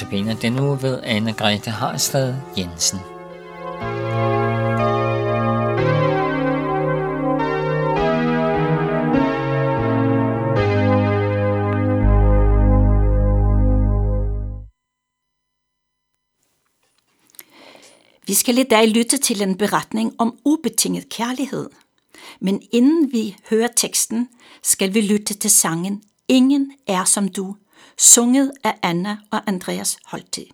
Notabene den uge ved Anne-Grethe Harstad Jensen. Vi skal i dag lytte til en beretning om ubetinget kærlighed. Men inden vi hører teksten, skal vi lytte til sangen Ingen er som du, sunget af Anna og Andreas Holti.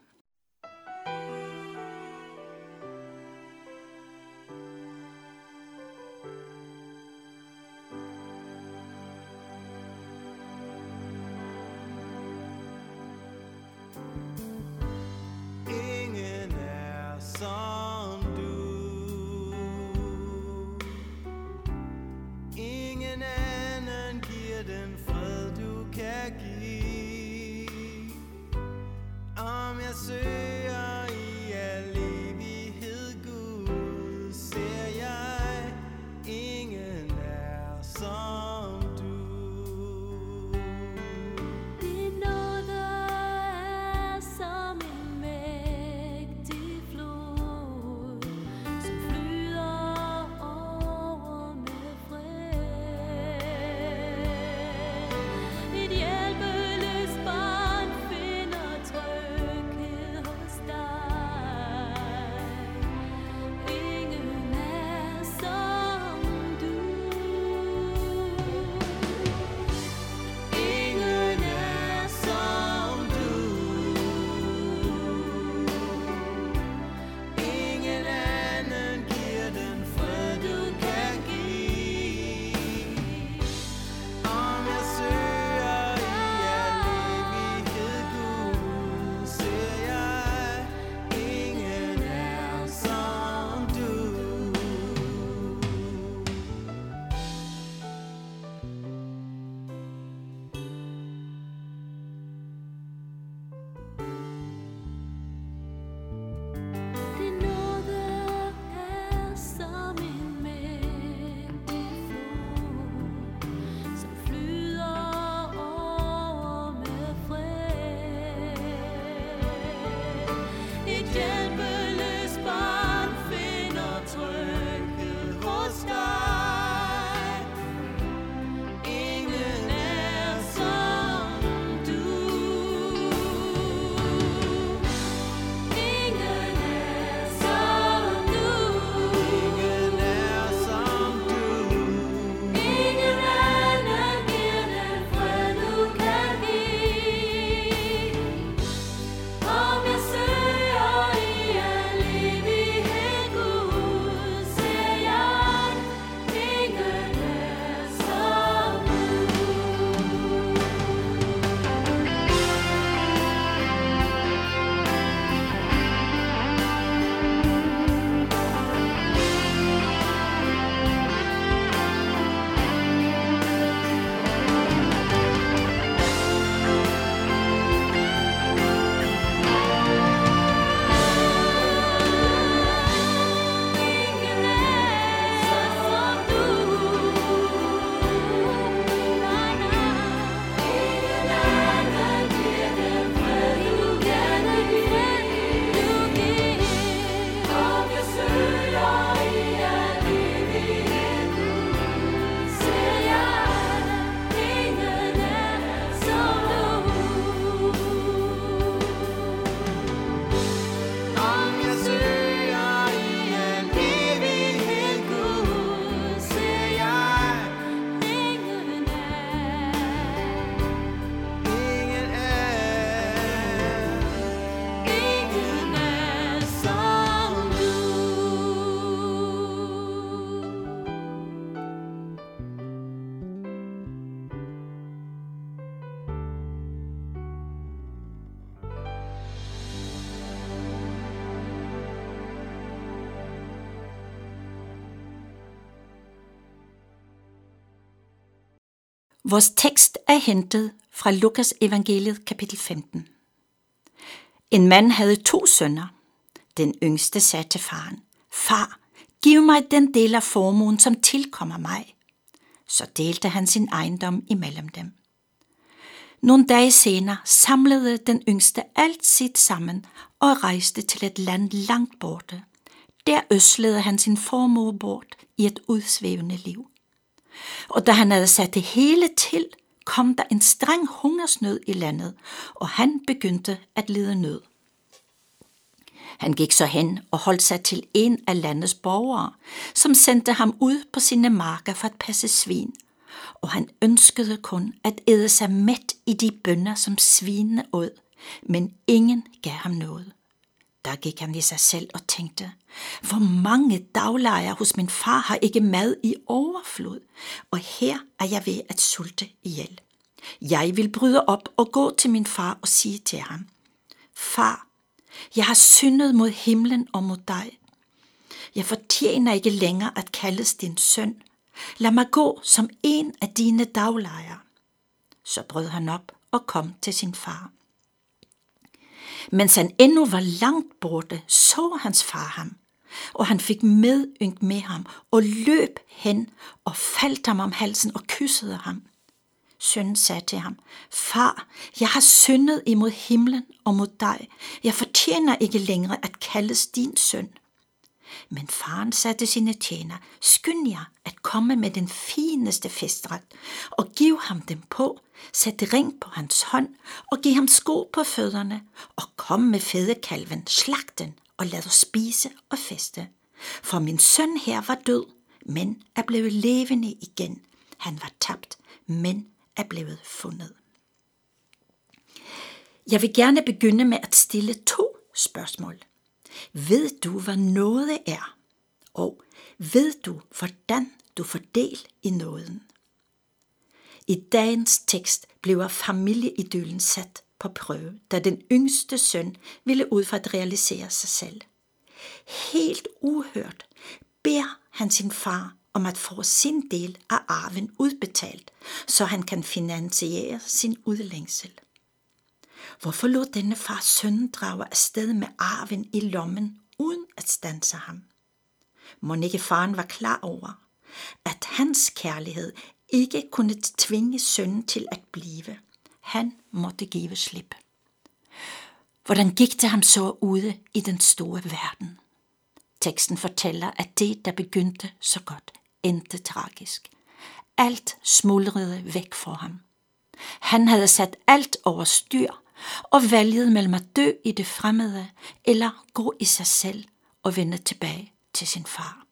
Vores tekst er hentet fra Lukas evangeliet kapitel 15. En mand havde to sønner. Den yngste sagde til faren, Far, giv mig den del af formuen, som tilkommer mig. Så delte han sin ejendom imellem dem. Nogle dage senere samlede den yngste alt sit sammen og rejste til et land langt borte. Der øslede han sin formue bort i et udsvævende liv. Og da han havde sat det hele til, kom der en streng hungersnød i landet, og han begyndte at lide nød. Han gik så hen og holdt sig til en af landets borgere, som sendte ham ud på sine marker for at passe svin, og han ønskede kun at æde sig mæt i de bønder, som svinene åd, men ingen gav ham noget. Der gik han i sig selv og tænkte, hvor mange daglejer hos min far har ikke mad i overflod, og her er jeg ved at sulte ihjel. Jeg vil bryde op og gå til min far og sige til ham, Far, jeg har syndet mod himlen og mod dig. Jeg fortjener ikke længere at kaldes din søn. Lad mig gå som en af dine daglejere. Så brød han op og kom til sin far. Mens han endnu var langt borte, så hans far ham, og han fik medynk med ham og løb hen og faldt ham om halsen og kyssede ham. Sønnen sagde til ham, Far, jeg har syndet imod himlen og mod dig. Jeg fortjener ikke længere at kaldes din søn. Men faren satte sine tjener, skynd jer at komme med den fineste festret, og giv ham dem på, sæt ring på hans hånd, og giv ham sko på fødderne, og kom med fedekalven, slag den, og lad os spise og feste. For min søn her var død, men er blevet levende igen. Han var tabt, men er blevet fundet. Jeg vil gerne begynde med at stille to spørgsmål. Ved du, hvad noget er? Og ved du, hvordan du får del i nåden? I dagens tekst bliver familieidyllen sat på prøve, da den yngste søn ville ud for at realisere sig selv. Helt uhørt beder han sin far om at få sin del af arven udbetalt, så han kan finansiere sin udlængsel. Hvorfor lod denne far sønnen drage afsted med arven i lommen, uden at stanse ham? Må ikke faren var klar over, at hans kærlighed ikke kunne tvinge sønnen til at blive. Han måtte give slip. Hvordan gik det ham så ude i den store verden? Teksten fortæller, at det, der begyndte så godt, endte tragisk. Alt smuldrede væk for ham. Han havde sat alt over styr og valget mellem at dø i det fremmede eller gå i sig selv og vende tilbage til sin far.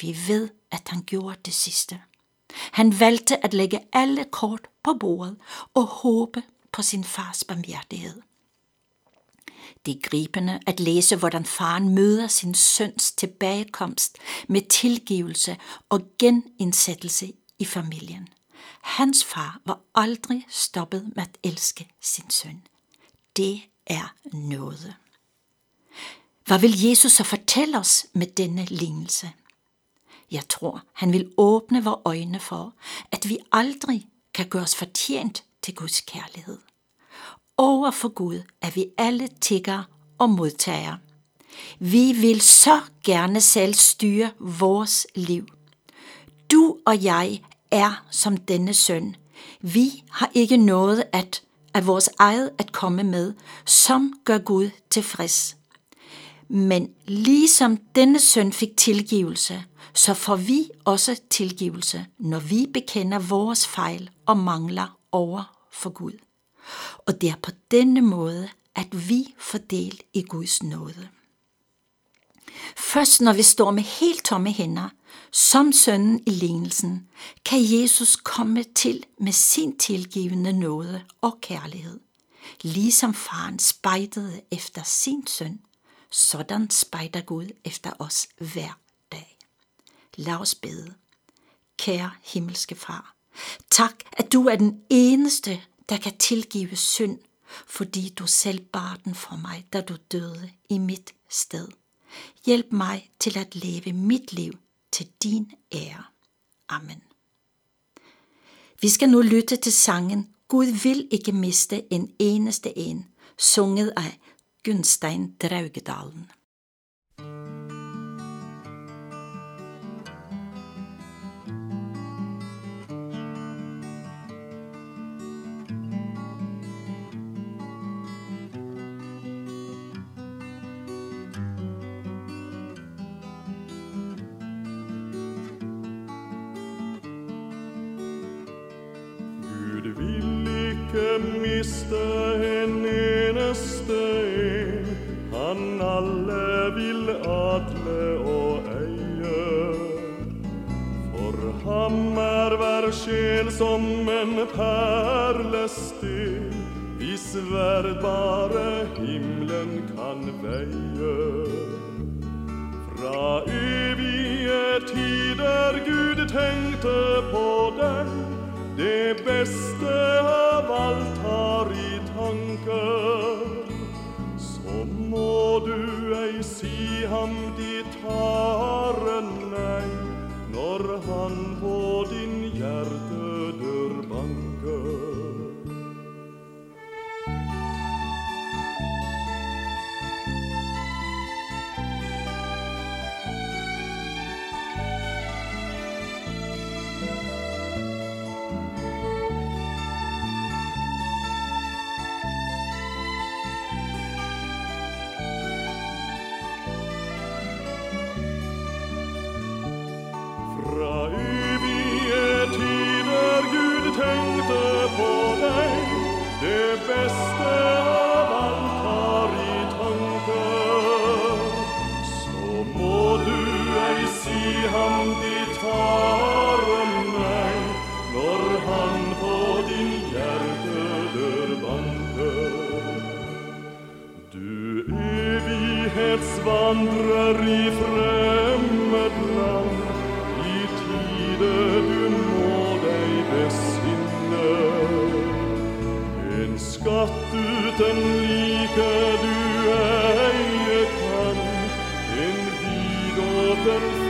Vi ved, at han gjorde det sidste. Han valgte at lægge alle kort på bordet og håbe på sin fars barmhjertighed. Det er gribende at læse, hvordan faren møder sin søns tilbagekomst med tilgivelse og genindsættelse i familien. Hans far var aldrig stoppet med at elske sin søn. Det er noget. Hvad vil Jesus så fortælle os med denne lignelse? Jeg tror, han vil åbne vores øjne for, at vi aldrig kan gøre os fortjent til Guds kærlighed. Over for Gud er vi alle tigger og modtager. Vi vil så gerne selv styre vores liv. Du og jeg er som denne søn. Vi har ikke noget at af vores eget at komme med, som gør Gud tilfreds. Men ligesom denne søn fik tilgivelse, så får vi også tilgivelse, når vi bekender vores fejl og mangler over for Gud. Og det er på denne måde, at vi får del i Guds nåde. Først når vi står med helt tomme hænder, som sønnen i lignelsen, kan Jesus komme til med sin tilgivende nåde og kærlighed. Ligesom faren spejdede efter sin søn, sådan spejder Gud efter os hver dag. Lad os bede. Kære himmelske far, tak at du er den eneste, der kan tilgive synd, fordi du selv bar den for mig, da du døde i mit sted. Hjælp mig til at leve mit liv til din ære. Amen. Vi skal nu lytte til sangen Gud vil ikke miste en eneste en, sunget af Gunstein Draugedalen. Miste en eneste en, han alle vil adle og eie. For ham er hver sjel som en perlesten, hvis verd bare himlen kan veie. Fra evige tider Gud tenkte på deg, det beste av alt har i tanker. Så må du ei si ham ditt harde nei, når han på din hjerte evighetsvandrer i fremmed land, i tide du må deg besinne. En skatt uten like du eie kan, en vidåpen